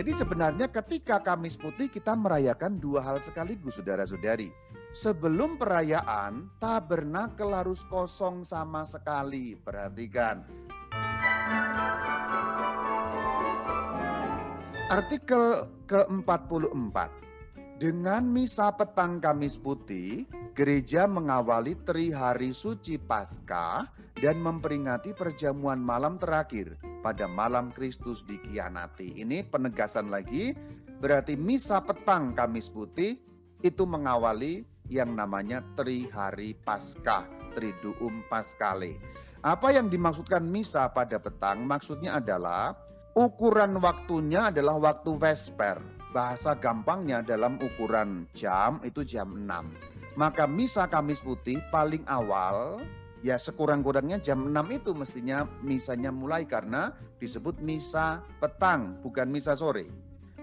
Jadi sebenarnya ketika Kamis Putih kita merayakan dua hal sekaligus saudara-saudari. Sebelum perayaan, tabernakel harus kosong sama sekali. Perhatikan. Artikel ke-44. Dengan misa petang Kamis Putih, gereja mengawali tri hari suci Paskah dan memperingati perjamuan malam terakhir pada malam Kristus dikhianati. Ini penegasan lagi, berarti misa petang Kamis Putih itu mengawali yang namanya tri hari Paskah, Triduum Paskale. Apa yang dimaksudkan misa pada petang? Maksudnya adalah ukuran waktunya adalah waktu vesper. Bahasa gampangnya dalam ukuran jam itu jam 6. Maka misa Kamis Putih paling awal ya sekurang-kurangnya jam 6 itu mestinya misanya mulai karena disebut misa petang bukan misa sore.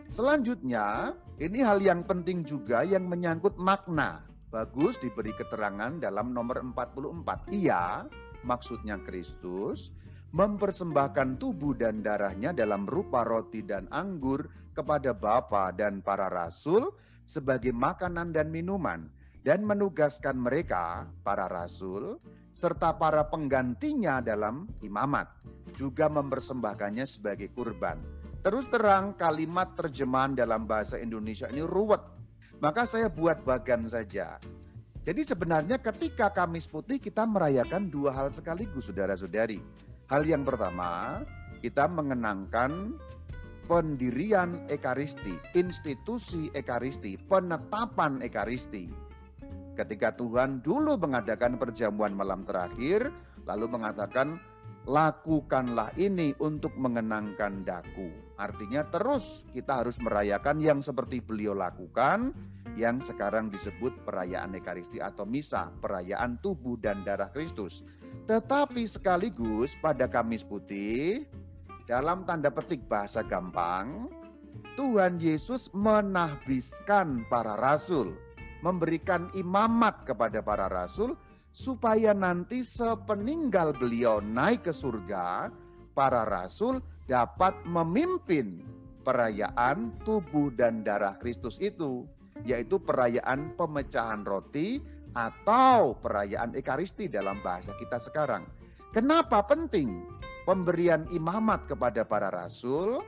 Selanjutnya, ini hal yang penting juga yang menyangkut makna. Bagus diberi keterangan dalam nomor 44. Ia, maksudnya Kristus, mempersembahkan tubuh dan darahnya dalam rupa roti dan anggur kepada Bapa dan para rasul sebagai makanan dan minuman dan menugaskan mereka, para rasul, serta para penggantinya dalam imamat, juga mempersembahkannya sebagai kurban. Terus terang kalimat terjemahan dalam bahasa Indonesia ini ruwet maka saya buat bagan saja. Jadi sebenarnya ketika Kamis Putih kita merayakan dua hal sekaligus saudara-saudari. Hal yang pertama, kita mengenangkan pendirian Ekaristi, institusi Ekaristi, penetapan Ekaristi. Ketika Tuhan dulu mengadakan perjamuan malam terakhir, lalu mengatakan, lakukanlah ini untuk mengenangkan daku. Artinya terus kita harus merayakan yang seperti beliau lakukan, yang sekarang disebut perayaan Ekaristi atau Misa, perayaan tubuh dan darah Kristus. Tetapi sekaligus pada Kamis Putih, dalam tanda petik bahasa gampang, Tuhan Yesus menahbiskan para rasul, memberikan imamat kepada para rasul, supaya nanti sepeninggal beliau naik ke surga, para rasul dapat memimpin perayaan tubuh dan darah Kristus itu, yaitu perayaan pemecahan roti atau perayaan Ekaristi dalam bahasa kita sekarang. Kenapa penting pemberian imamat kepada para rasul?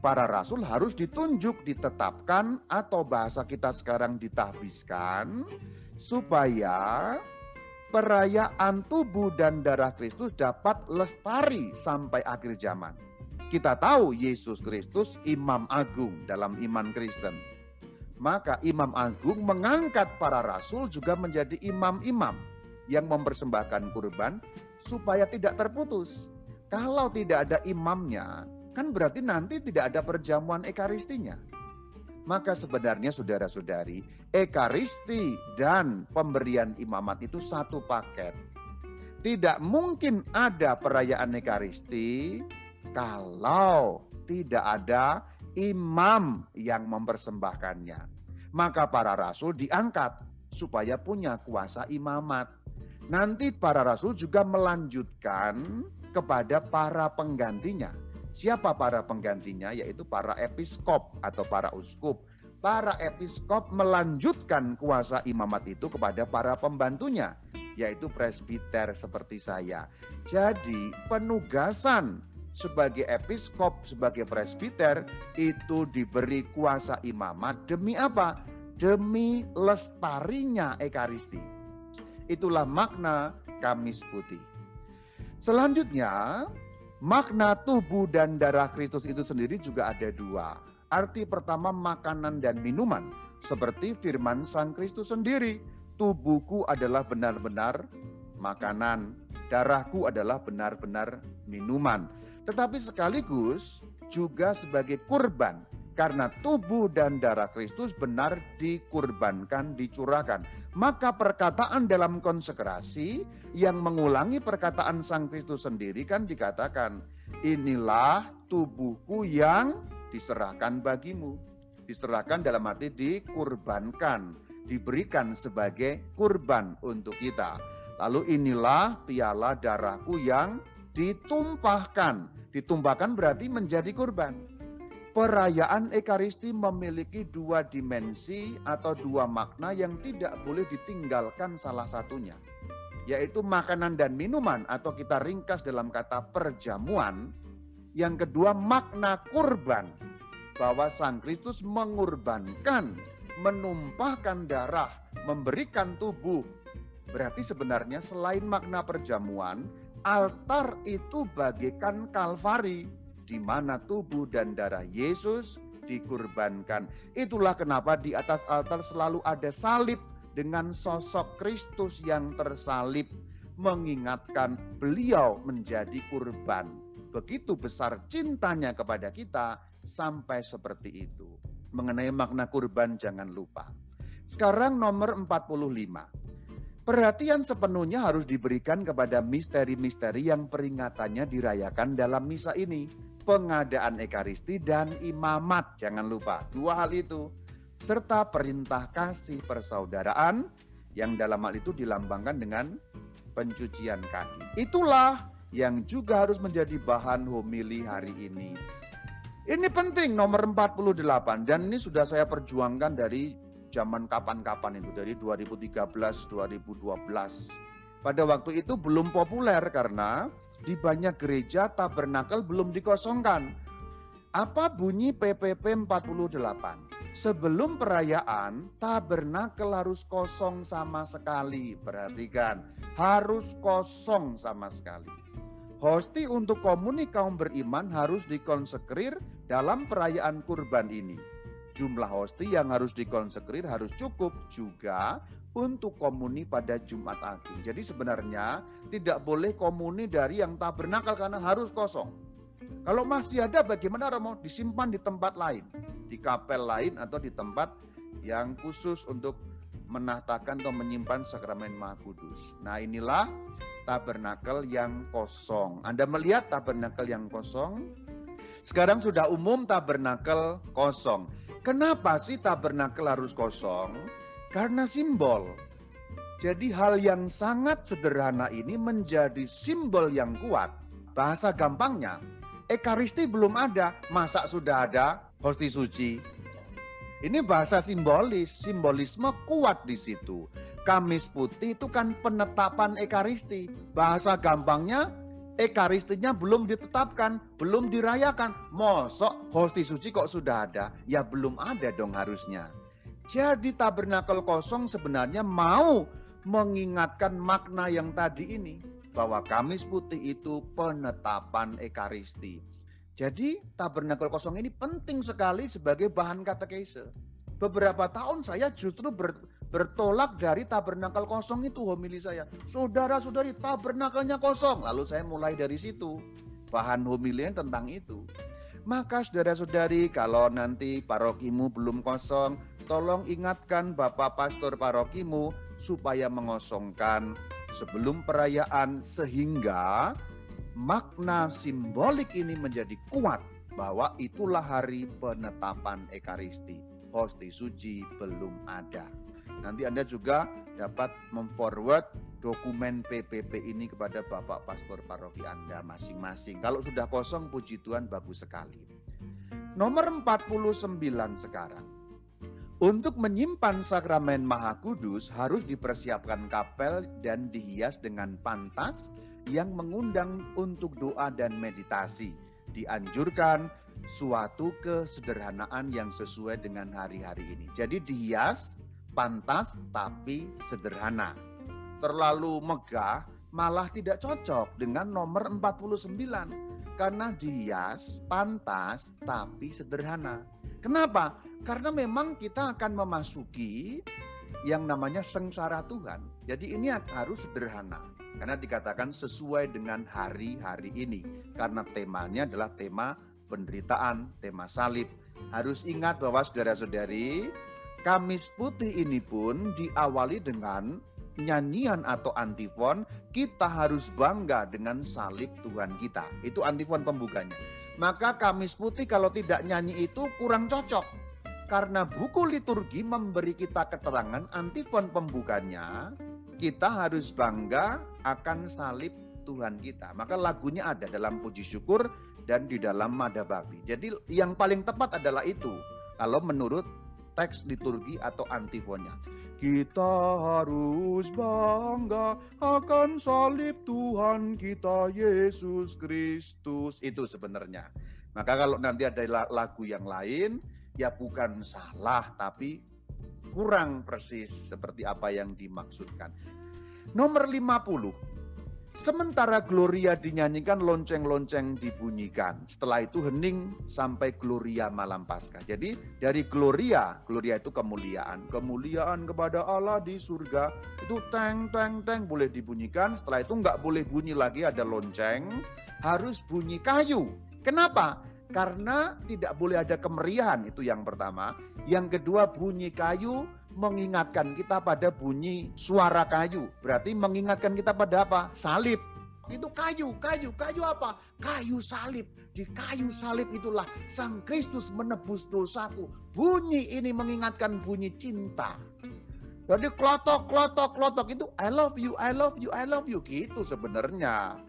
Para rasul harus ditunjuk, ditetapkan, atau bahasa kita sekarang ditahbiskan, supaya perayaan tubuh dan darah Kristus dapat lestari sampai akhir zaman. Kita tahu Yesus Kristus imam agung dalam iman Kristen. Maka imam agung mengangkat para rasul juga menjadi imam-imam yang mempersembahkan kurban supaya tidak terputus. Kalau tidak ada imamnya, kan berarti nanti tidak ada perjamuan ekaristinya. Maka sebenarnya saudara-saudari, ekaristi dan pemberian imamat itu satu paket. Tidak mungkin ada perayaan ekaristi kalau tidak ada imam yang mempersembahkannya. Maka para rasul diangkat supaya punya kuasa imamat. Nanti para rasul juga melanjutkan kepada para penggantinya Siapa para penggantinya? Yaitu para episkop atau para uskup. Para episkop melanjutkan kuasa imamat itu kepada para pembantunya, yaitu presbiter seperti saya. Jadi penugasan sebagai episkop, sebagai presbiter itu diberi kuasa imamat demi apa? Demi lestarinya Ekaristi. Itulah makna Kamis Putih. Selanjutnya, Makna tubuh dan darah Kristus itu sendiri juga ada dua. Arti pertama makanan dan minuman. Seperti firman Sang Kristus sendiri. Tubuhku adalah benar-benar makanan. Darahku adalah benar-benar minuman. Tetapi sekaligus juga sebagai kurban karena tubuh dan darah Kristus benar dikurbankan, dicurahkan. Maka perkataan dalam konsekrasi yang mengulangi perkataan Sang Kristus sendiri kan dikatakan, inilah tubuhku yang diserahkan bagimu. Diserahkan dalam arti dikurbankan, diberikan sebagai kurban untuk kita. Lalu inilah piala darahku yang ditumpahkan. Ditumpahkan berarti menjadi kurban perayaan Ekaristi memiliki dua dimensi atau dua makna yang tidak boleh ditinggalkan salah satunya, yaitu makanan dan minuman, atau kita ringkas dalam kata perjamuan. Yang kedua, makna kurban, bahwa Sang Kristus mengurbankan, menumpahkan darah, memberikan tubuh. Berarti sebenarnya selain makna perjamuan, altar itu bagaikan kalvari di mana tubuh dan darah Yesus dikurbankan. Itulah kenapa di atas altar selalu ada salib dengan sosok Kristus yang tersalib mengingatkan beliau menjadi kurban. Begitu besar cintanya kepada kita sampai seperti itu. Mengenai makna kurban jangan lupa. Sekarang nomor 45. Perhatian sepenuhnya harus diberikan kepada misteri-misteri yang peringatannya dirayakan dalam misa ini pengadaan ekaristi dan imamat. Jangan lupa dua hal itu. Serta perintah kasih persaudaraan yang dalam hal itu dilambangkan dengan pencucian kaki. Itulah yang juga harus menjadi bahan homili hari ini. Ini penting nomor 48 dan ini sudah saya perjuangkan dari zaman kapan-kapan itu dari 2013 2012. Pada waktu itu belum populer karena di banyak gereja tabernakel belum dikosongkan. Apa bunyi PPP 48? Sebelum perayaan, tabernakel harus kosong sama sekali. Perhatikan, harus kosong sama sekali. Hosti untuk komuni kaum beriman harus dikonsekrir dalam perayaan kurban ini. Jumlah hosti yang harus dikonsekrir harus cukup juga untuk komuni pada Jumat Agung. Jadi sebenarnya tidak boleh komuni dari yang tabernakel karena harus kosong. Kalau masih ada bagaimana Romo? Disimpan di tempat lain, di kapel lain atau di tempat yang khusus untuk menatakan atau menyimpan sakramen Maha Kudus. Nah inilah tabernakel yang kosong. Anda melihat tabernakel yang kosong? Sekarang sudah umum tabernakel kosong. Kenapa sih tabernakel harus kosong? Karena simbol. Jadi hal yang sangat sederhana ini menjadi simbol yang kuat. Bahasa gampangnya, Ekaristi belum ada, masa sudah ada hosti suci? Ini bahasa simbolis, simbolisme kuat di situ. Kamis putih itu kan penetapan Ekaristi. Bahasa gampangnya, Ekaristinya belum ditetapkan, belum dirayakan. Mosok hosti suci kok sudah ada? Ya belum ada dong harusnya. Jadi tabernakel kosong sebenarnya mau mengingatkan makna yang tadi ini. Bahwa Kamis Putih itu penetapan Ekaristi. Jadi tabernakel kosong ini penting sekali sebagai bahan katekese. Beberapa tahun saya justru ber, bertolak dari tabernakel kosong itu homili saya. Saudara-saudari tabernakelnya kosong. Lalu saya mulai dari situ. Bahan homilinya tentang itu. Maka saudara-saudari kalau nanti parokimu belum kosong, tolong ingatkan Bapak Pastor parokimu supaya mengosongkan sebelum perayaan sehingga makna simbolik ini menjadi kuat bahwa itulah hari penetapan Ekaristi. Hosti suci belum ada. Nanti Anda juga dapat memforward dokumen PPP ini kepada Bapak Pastor Paroki Anda masing-masing. Kalau sudah kosong, puji Tuhan bagus sekali. Nomor 49 sekarang. Untuk menyimpan sakramen Maha Kudus harus dipersiapkan kapel dan dihias dengan pantas yang mengundang untuk doa dan meditasi. Dianjurkan suatu kesederhanaan yang sesuai dengan hari-hari ini. Jadi dihias, pantas tapi sederhana. Terlalu megah malah tidak cocok dengan nomor 49 karena dihias, pantas tapi sederhana. Kenapa? Karena memang kita akan memasuki yang namanya sengsara Tuhan. Jadi ini harus sederhana. Karena dikatakan sesuai dengan hari-hari ini. Karena temanya adalah tema penderitaan, tema salib. Harus ingat bahwa saudara-saudari, Kamis Putih ini pun diawali dengan nyanyian atau antifon, kita harus bangga dengan salib Tuhan kita. Itu antifon pembukanya. Maka Kamis Putih kalau tidak nyanyi itu kurang cocok karena buku liturgi memberi kita keterangan antifon pembukanya, kita harus bangga akan salib Tuhan kita. Maka lagunya ada dalam puji syukur dan di dalam Mada. Jadi yang paling tepat adalah itu. Kalau menurut teks liturgi atau antifonnya. Kita harus bangga akan salib Tuhan kita Yesus Kristus. Itu sebenarnya. Maka kalau nanti ada lagu yang lain, ya bukan salah, tapi kurang persis seperti apa yang dimaksudkan. Nomor 50, Sementara Gloria dinyanyikan, lonceng-lonceng dibunyikan. Setelah itu hening sampai Gloria malam Paskah. Jadi dari Gloria, Gloria itu kemuliaan. Kemuliaan kepada Allah di surga. Itu teng, teng, teng boleh dibunyikan. Setelah itu nggak boleh bunyi lagi ada lonceng. Harus bunyi kayu. Kenapa? Karena tidak boleh ada kemeriahan, itu yang pertama. Yang kedua bunyi kayu mengingatkan kita pada bunyi suara kayu. Berarti mengingatkan kita pada apa? Salib. Itu kayu, kayu, kayu apa? Kayu salib. Di kayu salib itulah Sang Kristus menebus dosaku. Bunyi ini mengingatkan bunyi cinta. Jadi klotok, klotok, klotok itu I love you, I love you, I love you. Gitu sebenarnya.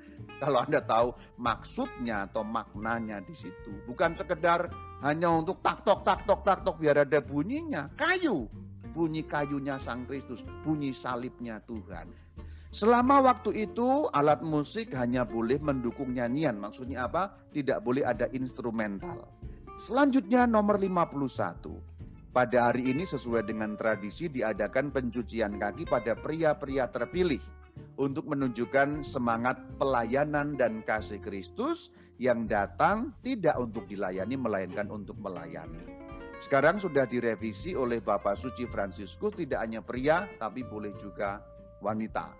Kalau Anda tahu maksudnya atau maknanya di situ. Bukan sekedar hanya untuk tak tok, tak tok, tak tok biar ada bunyinya. Kayu bunyi kayunya Sang Kristus, bunyi salibnya Tuhan. Selama waktu itu alat musik hanya boleh mendukung nyanyian. Maksudnya apa? Tidak boleh ada instrumental. Selanjutnya nomor 51. Pada hari ini sesuai dengan tradisi diadakan pencucian kaki pada pria-pria terpilih untuk menunjukkan semangat pelayanan dan kasih Kristus yang datang tidak untuk dilayani melainkan untuk melayani. Sekarang sudah direvisi oleh Bapak Suci Fransiskus tidak hanya pria tapi boleh juga wanita.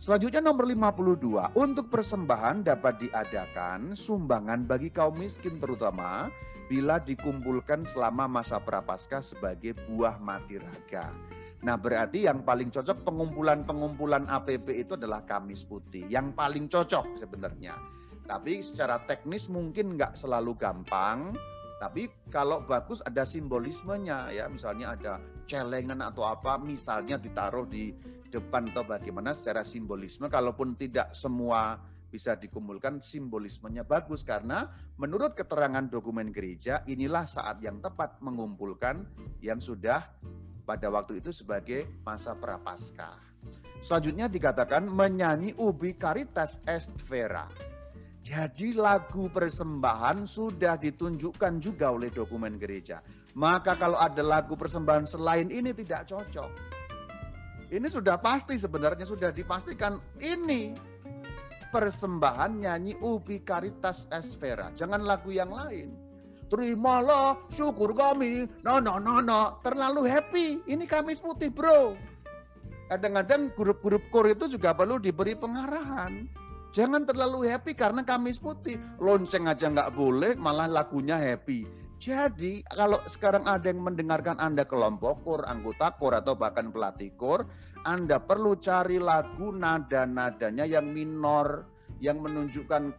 Selanjutnya nomor 52, untuk persembahan dapat diadakan sumbangan bagi kaum miskin terutama bila dikumpulkan selama masa prapaskah sebagai buah mati raga. Nah berarti yang paling cocok pengumpulan-pengumpulan APP itu adalah Kamis Putih. Yang paling cocok sebenarnya. Tapi secara teknis mungkin nggak selalu gampang tapi kalau bagus ada simbolismenya ya, misalnya ada celengan atau apa, misalnya ditaruh di depan atau bagaimana secara simbolisme. Kalaupun tidak semua bisa dikumpulkan, simbolismenya bagus karena menurut keterangan dokumen gereja inilah saat yang tepat mengumpulkan yang sudah pada waktu itu sebagai masa prapaskah. Selanjutnya dikatakan menyanyi ubi caritas est vera. Jadi lagu persembahan sudah ditunjukkan juga oleh dokumen gereja. Maka kalau ada lagu persembahan selain ini tidak cocok. Ini sudah pasti sebenarnya sudah dipastikan ini persembahan nyanyi ubi caritas esfera. Jangan lagu yang lain. Terimalah syukur kami. No, no, no, no. Terlalu happy. Ini Kamis Putih bro. Kadang-kadang grup-grup kor itu juga perlu diberi pengarahan Jangan terlalu happy karena Kamis Putih. Lonceng aja nggak boleh, malah lagunya happy. Jadi kalau sekarang ada yang mendengarkan Anda kelompok kor, anggota kor atau bahkan pelatih kor, Anda perlu cari lagu nada-nadanya yang minor, yang menunjukkan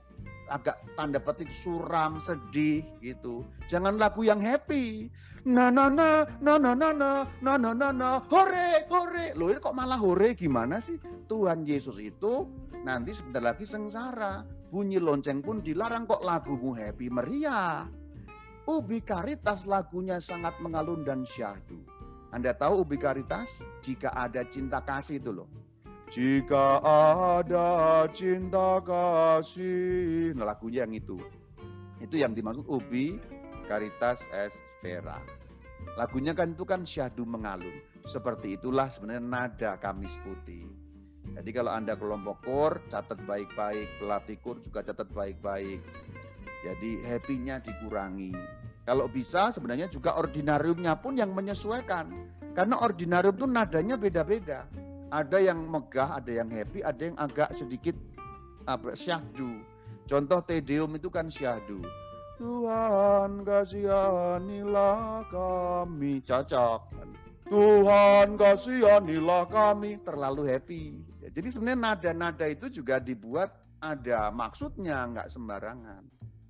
agak tanda petik suram, sedih gitu. Jangan lagu yang happy. Na na na na na na na na na na na hore hore. Loh ini kok malah hore gimana sih? Tuhan Yesus itu nanti sebentar lagi sengsara. Bunyi lonceng pun dilarang kok lagumu happy meriah. Ubi Karitas lagunya sangat mengalun dan syahdu. Anda tahu ubi Karitas? Jika ada cinta kasih itu loh. Jika ada cinta kasih. Nah lagunya yang itu. Itu yang dimaksud ubi Karitas es Vera. Lagunya kan itu kan syahdu mengalun. Seperti itulah sebenarnya nada Kamis Putih. Jadi kalau Anda kelompok kur, catat baik-baik. Pelatih kur juga catat baik-baik. Jadi happy-nya dikurangi. Kalau bisa sebenarnya juga ordinariumnya pun yang menyesuaikan. Karena ordinarium itu nadanya beda-beda. Ada yang megah, ada yang happy, ada yang agak sedikit apa, syahdu. Contoh Tedeum itu kan syahdu. Tuhan kasihanilah kami. Cocok. Tuhan kasihanilah kami. Terlalu happy. Jadi sebenarnya nada-nada itu juga dibuat ada maksudnya, nggak sembarangan.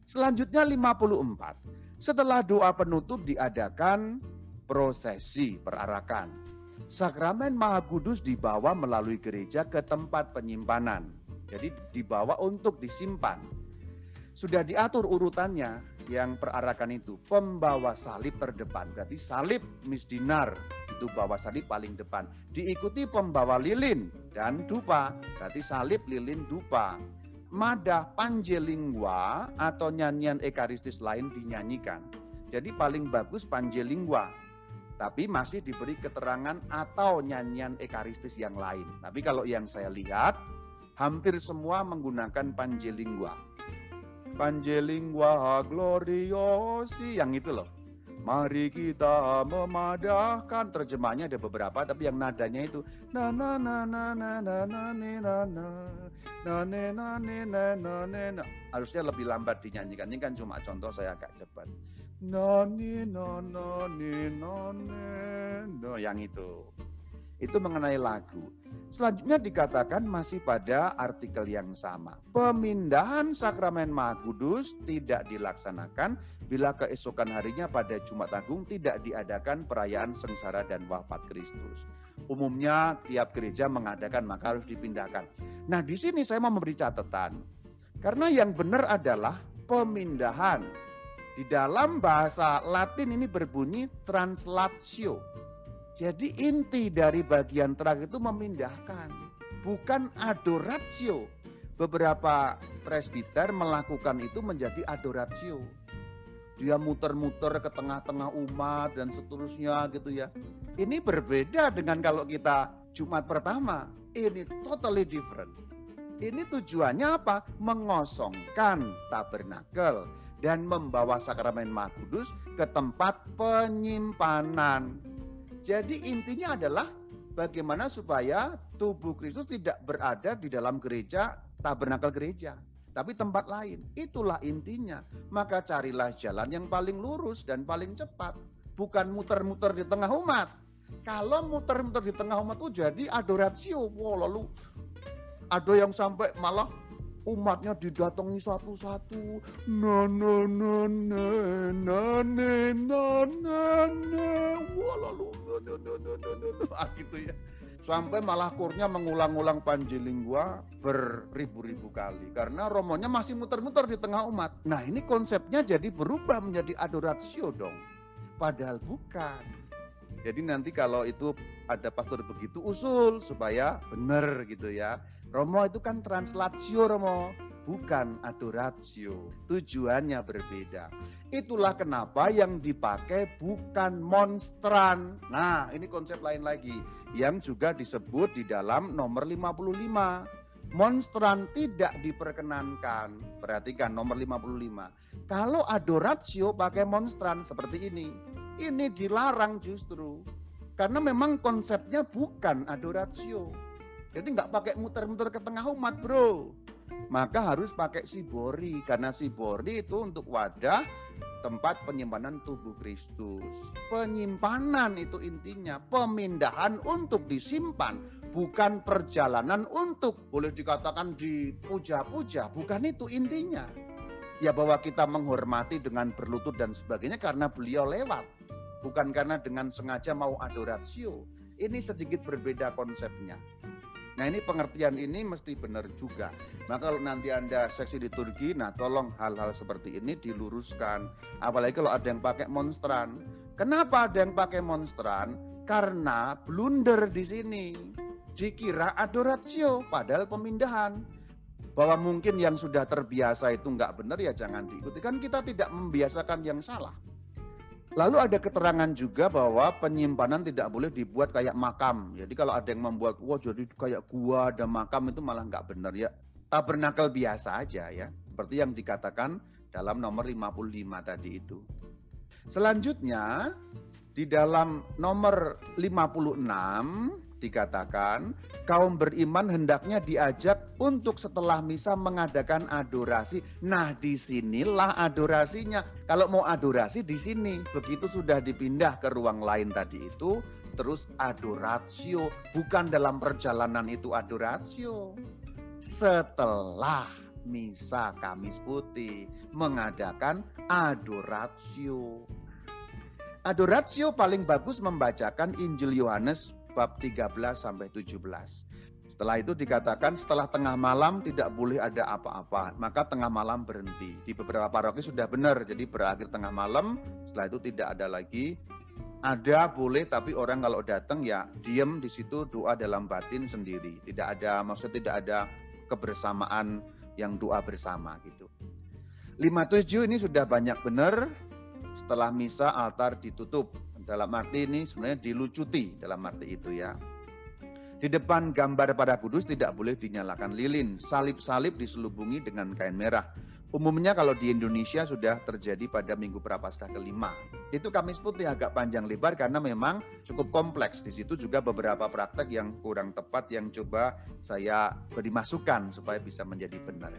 Selanjutnya 54. Setelah doa penutup diadakan prosesi perarakan. Sakramen Maha Kudus dibawa melalui gereja ke tempat penyimpanan. Jadi dibawa untuk disimpan. sudah diatur urutannya yang perarakan itu. Pembawa salib terdepan, berarti salib misdinar itu bawa salib paling depan. Diikuti pembawa lilin dan dupa, berarti salib, lilin, dupa. Madah panjelingwa atau nyanyian ekaristis lain dinyanyikan. Jadi paling bagus panjelingwa, tapi masih diberi keterangan atau nyanyian ekaristis yang lain. Tapi kalau yang saya lihat, hampir semua menggunakan panjelingua. Panjelingua gloriosi yang itu loh. Mari kita memadahkan terjemahnya ada beberapa tapi yang nadanya itu na na na na na na na ne na na na na na na na harusnya lebih lambat dinyanyikan ini kan cuma contoh saya agak cepat. Nani nana ni no yang itu. Itu mengenai lagu. Selanjutnya dikatakan masih pada artikel yang sama. Pemindahan sakramen Maha Kudus tidak dilaksanakan bila keesokan harinya pada Jumat Agung tidak diadakan perayaan sengsara dan wafat Kristus. Umumnya tiap gereja mengadakan maka harus dipindahkan. Nah di sini saya mau memberi catatan. Karena yang benar adalah pemindahan di dalam bahasa Latin ini berbunyi translatio. Jadi inti dari bagian terakhir itu memindahkan, bukan adoratio. Beberapa presbiter melakukan itu menjadi adoratio. Dia muter-muter ke tengah-tengah umat dan seterusnya gitu ya. Ini berbeda dengan kalau kita Jumat pertama. Ini totally different. Ini tujuannya apa? Mengosongkan tabernakel dan membawa sakramen Maha Kudus ke tempat penyimpanan. Jadi intinya adalah bagaimana supaya tubuh Kristus tidak berada di dalam gereja, tabernakel gereja, tapi tempat lain. Itulah intinya. Maka carilah jalan yang paling lurus dan paling cepat, bukan muter-muter di tengah umat. Kalau muter-muter di tengah umat itu jadi adoratio, wow, lalu ada yang sampai malah umatnya didatangi satu-satu. Na na na na na na na na na. Na gitu ya. Sampai malah kurnya mengulang-ulang panjilingua beribu-ribu kali. Karena romonya masih muter-muter di tengah umat. Nah ini konsepnya jadi berubah menjadi adoratio dong. Padahal bukan. Jadi nanti kalau itu ada pastor begitu usul supaya benar gitu ya Romo itu kan translatio Romo, bukan adoratio. Tujuannya berbeda. Itulah kenapa yang dipakai bukan monstran. Nah, ini konsep lain lagi yang juga disebut di dalam nomor 55. Monstran tidak diperkenankan. Perhatikan nomor 55. Kalau adoratio pakai monstran seperti ini, ini dilarang justru. Karena memang konsepnya bukan adoratio jadi nggak pakai muter-muter ke tengah umat bro. Maka harus pakai sibori. Karena sibori itu untuk wadah tempat penyimpanan tubuh Kristus. Penyimpanan itu intinya pemindahan untuk disimpan, bukan perjalanan untuk boleh dikatakan dipuja-puja, bukan itu intinya. Ya bahwa kita menghormati dengan berlutut dan sebagainya karena beliau lewat, bukan karena dengan sengaja mau adoratio. Ini sedikit berbeda konsepnya. Nah ini pengertian ini mesti benar juga. Nah kalau nanti Anda seksi liturgi, nah tolong hal-hal seperti ini diluruskan. Apalagi kalau ada yang pakai monstran. Kenapa ada yang pakai monstran? Karena blunder di sini. Dikira adoratio, padahal pemindahan. Bahwa mungkin yang sudah terbiasa itu nggak benar ya jangan diikuti. Kan kita tidak membiasakan yang salah. Lalu ada keterangan juga bahwa penyimpanan tidak boleh dibuat kayak makam. Jadi kalau ada yang membuat, wah jadi kayak gua ada makam itu malah nggak benar ya. Tabernakel biasa aja ya. Seperti yang dikatakan dalam nomor 55 tadi itu. Selanjutnya di dalam nomor 56 dikatakan kaum beriman hendaknya diajak untuk setelah misa mengadakan adorasi. Nah, di sinilah adorasinya. Kalau mau adorasi di sini, begitu sudah dipindah ke ruang lain tadi itu, terus adoratio, bukan dalam perjalanan itu adoratio. Setelah misa Kamis Putih mengadakan adoratio. Adoratio paling bagus membacakan Injil Yohanes bab 13 sampai 17. Setelah itu dikatakan setelah tengah malam tidak boleh ada apa-apa, maka tengah malam berhenti. Di beberapa paroki sudah benar, jadi berakhir tengah malam, setelah itu tidak ada lagi. Ada boleh, tapi orang kalau datang ya diem di situ doa dalam batin sendiri. Tidak ada, maksud tidak ada kebersamaan yang doa bersama gitu. 57 ini sudah banyak benar, setelah misa altar ditutup. Dalam arti ini sebenarnya dilucuti dalam arti itu ya. Di depan gambar pada kudus tidak boleh dinyalakan lilin. Salib-salib diselubungi dengan kain merah. Umumnya kalau di Indonesia sudah terjadi pada Minggu Prapaskah kelima. Itu Kamis Putih agak panjang lebar karena memang cukup kompleks. Di situ juga beberapa praktek yang kurang tepat yang coba saya beri masukan supaya bisa menjadi benar.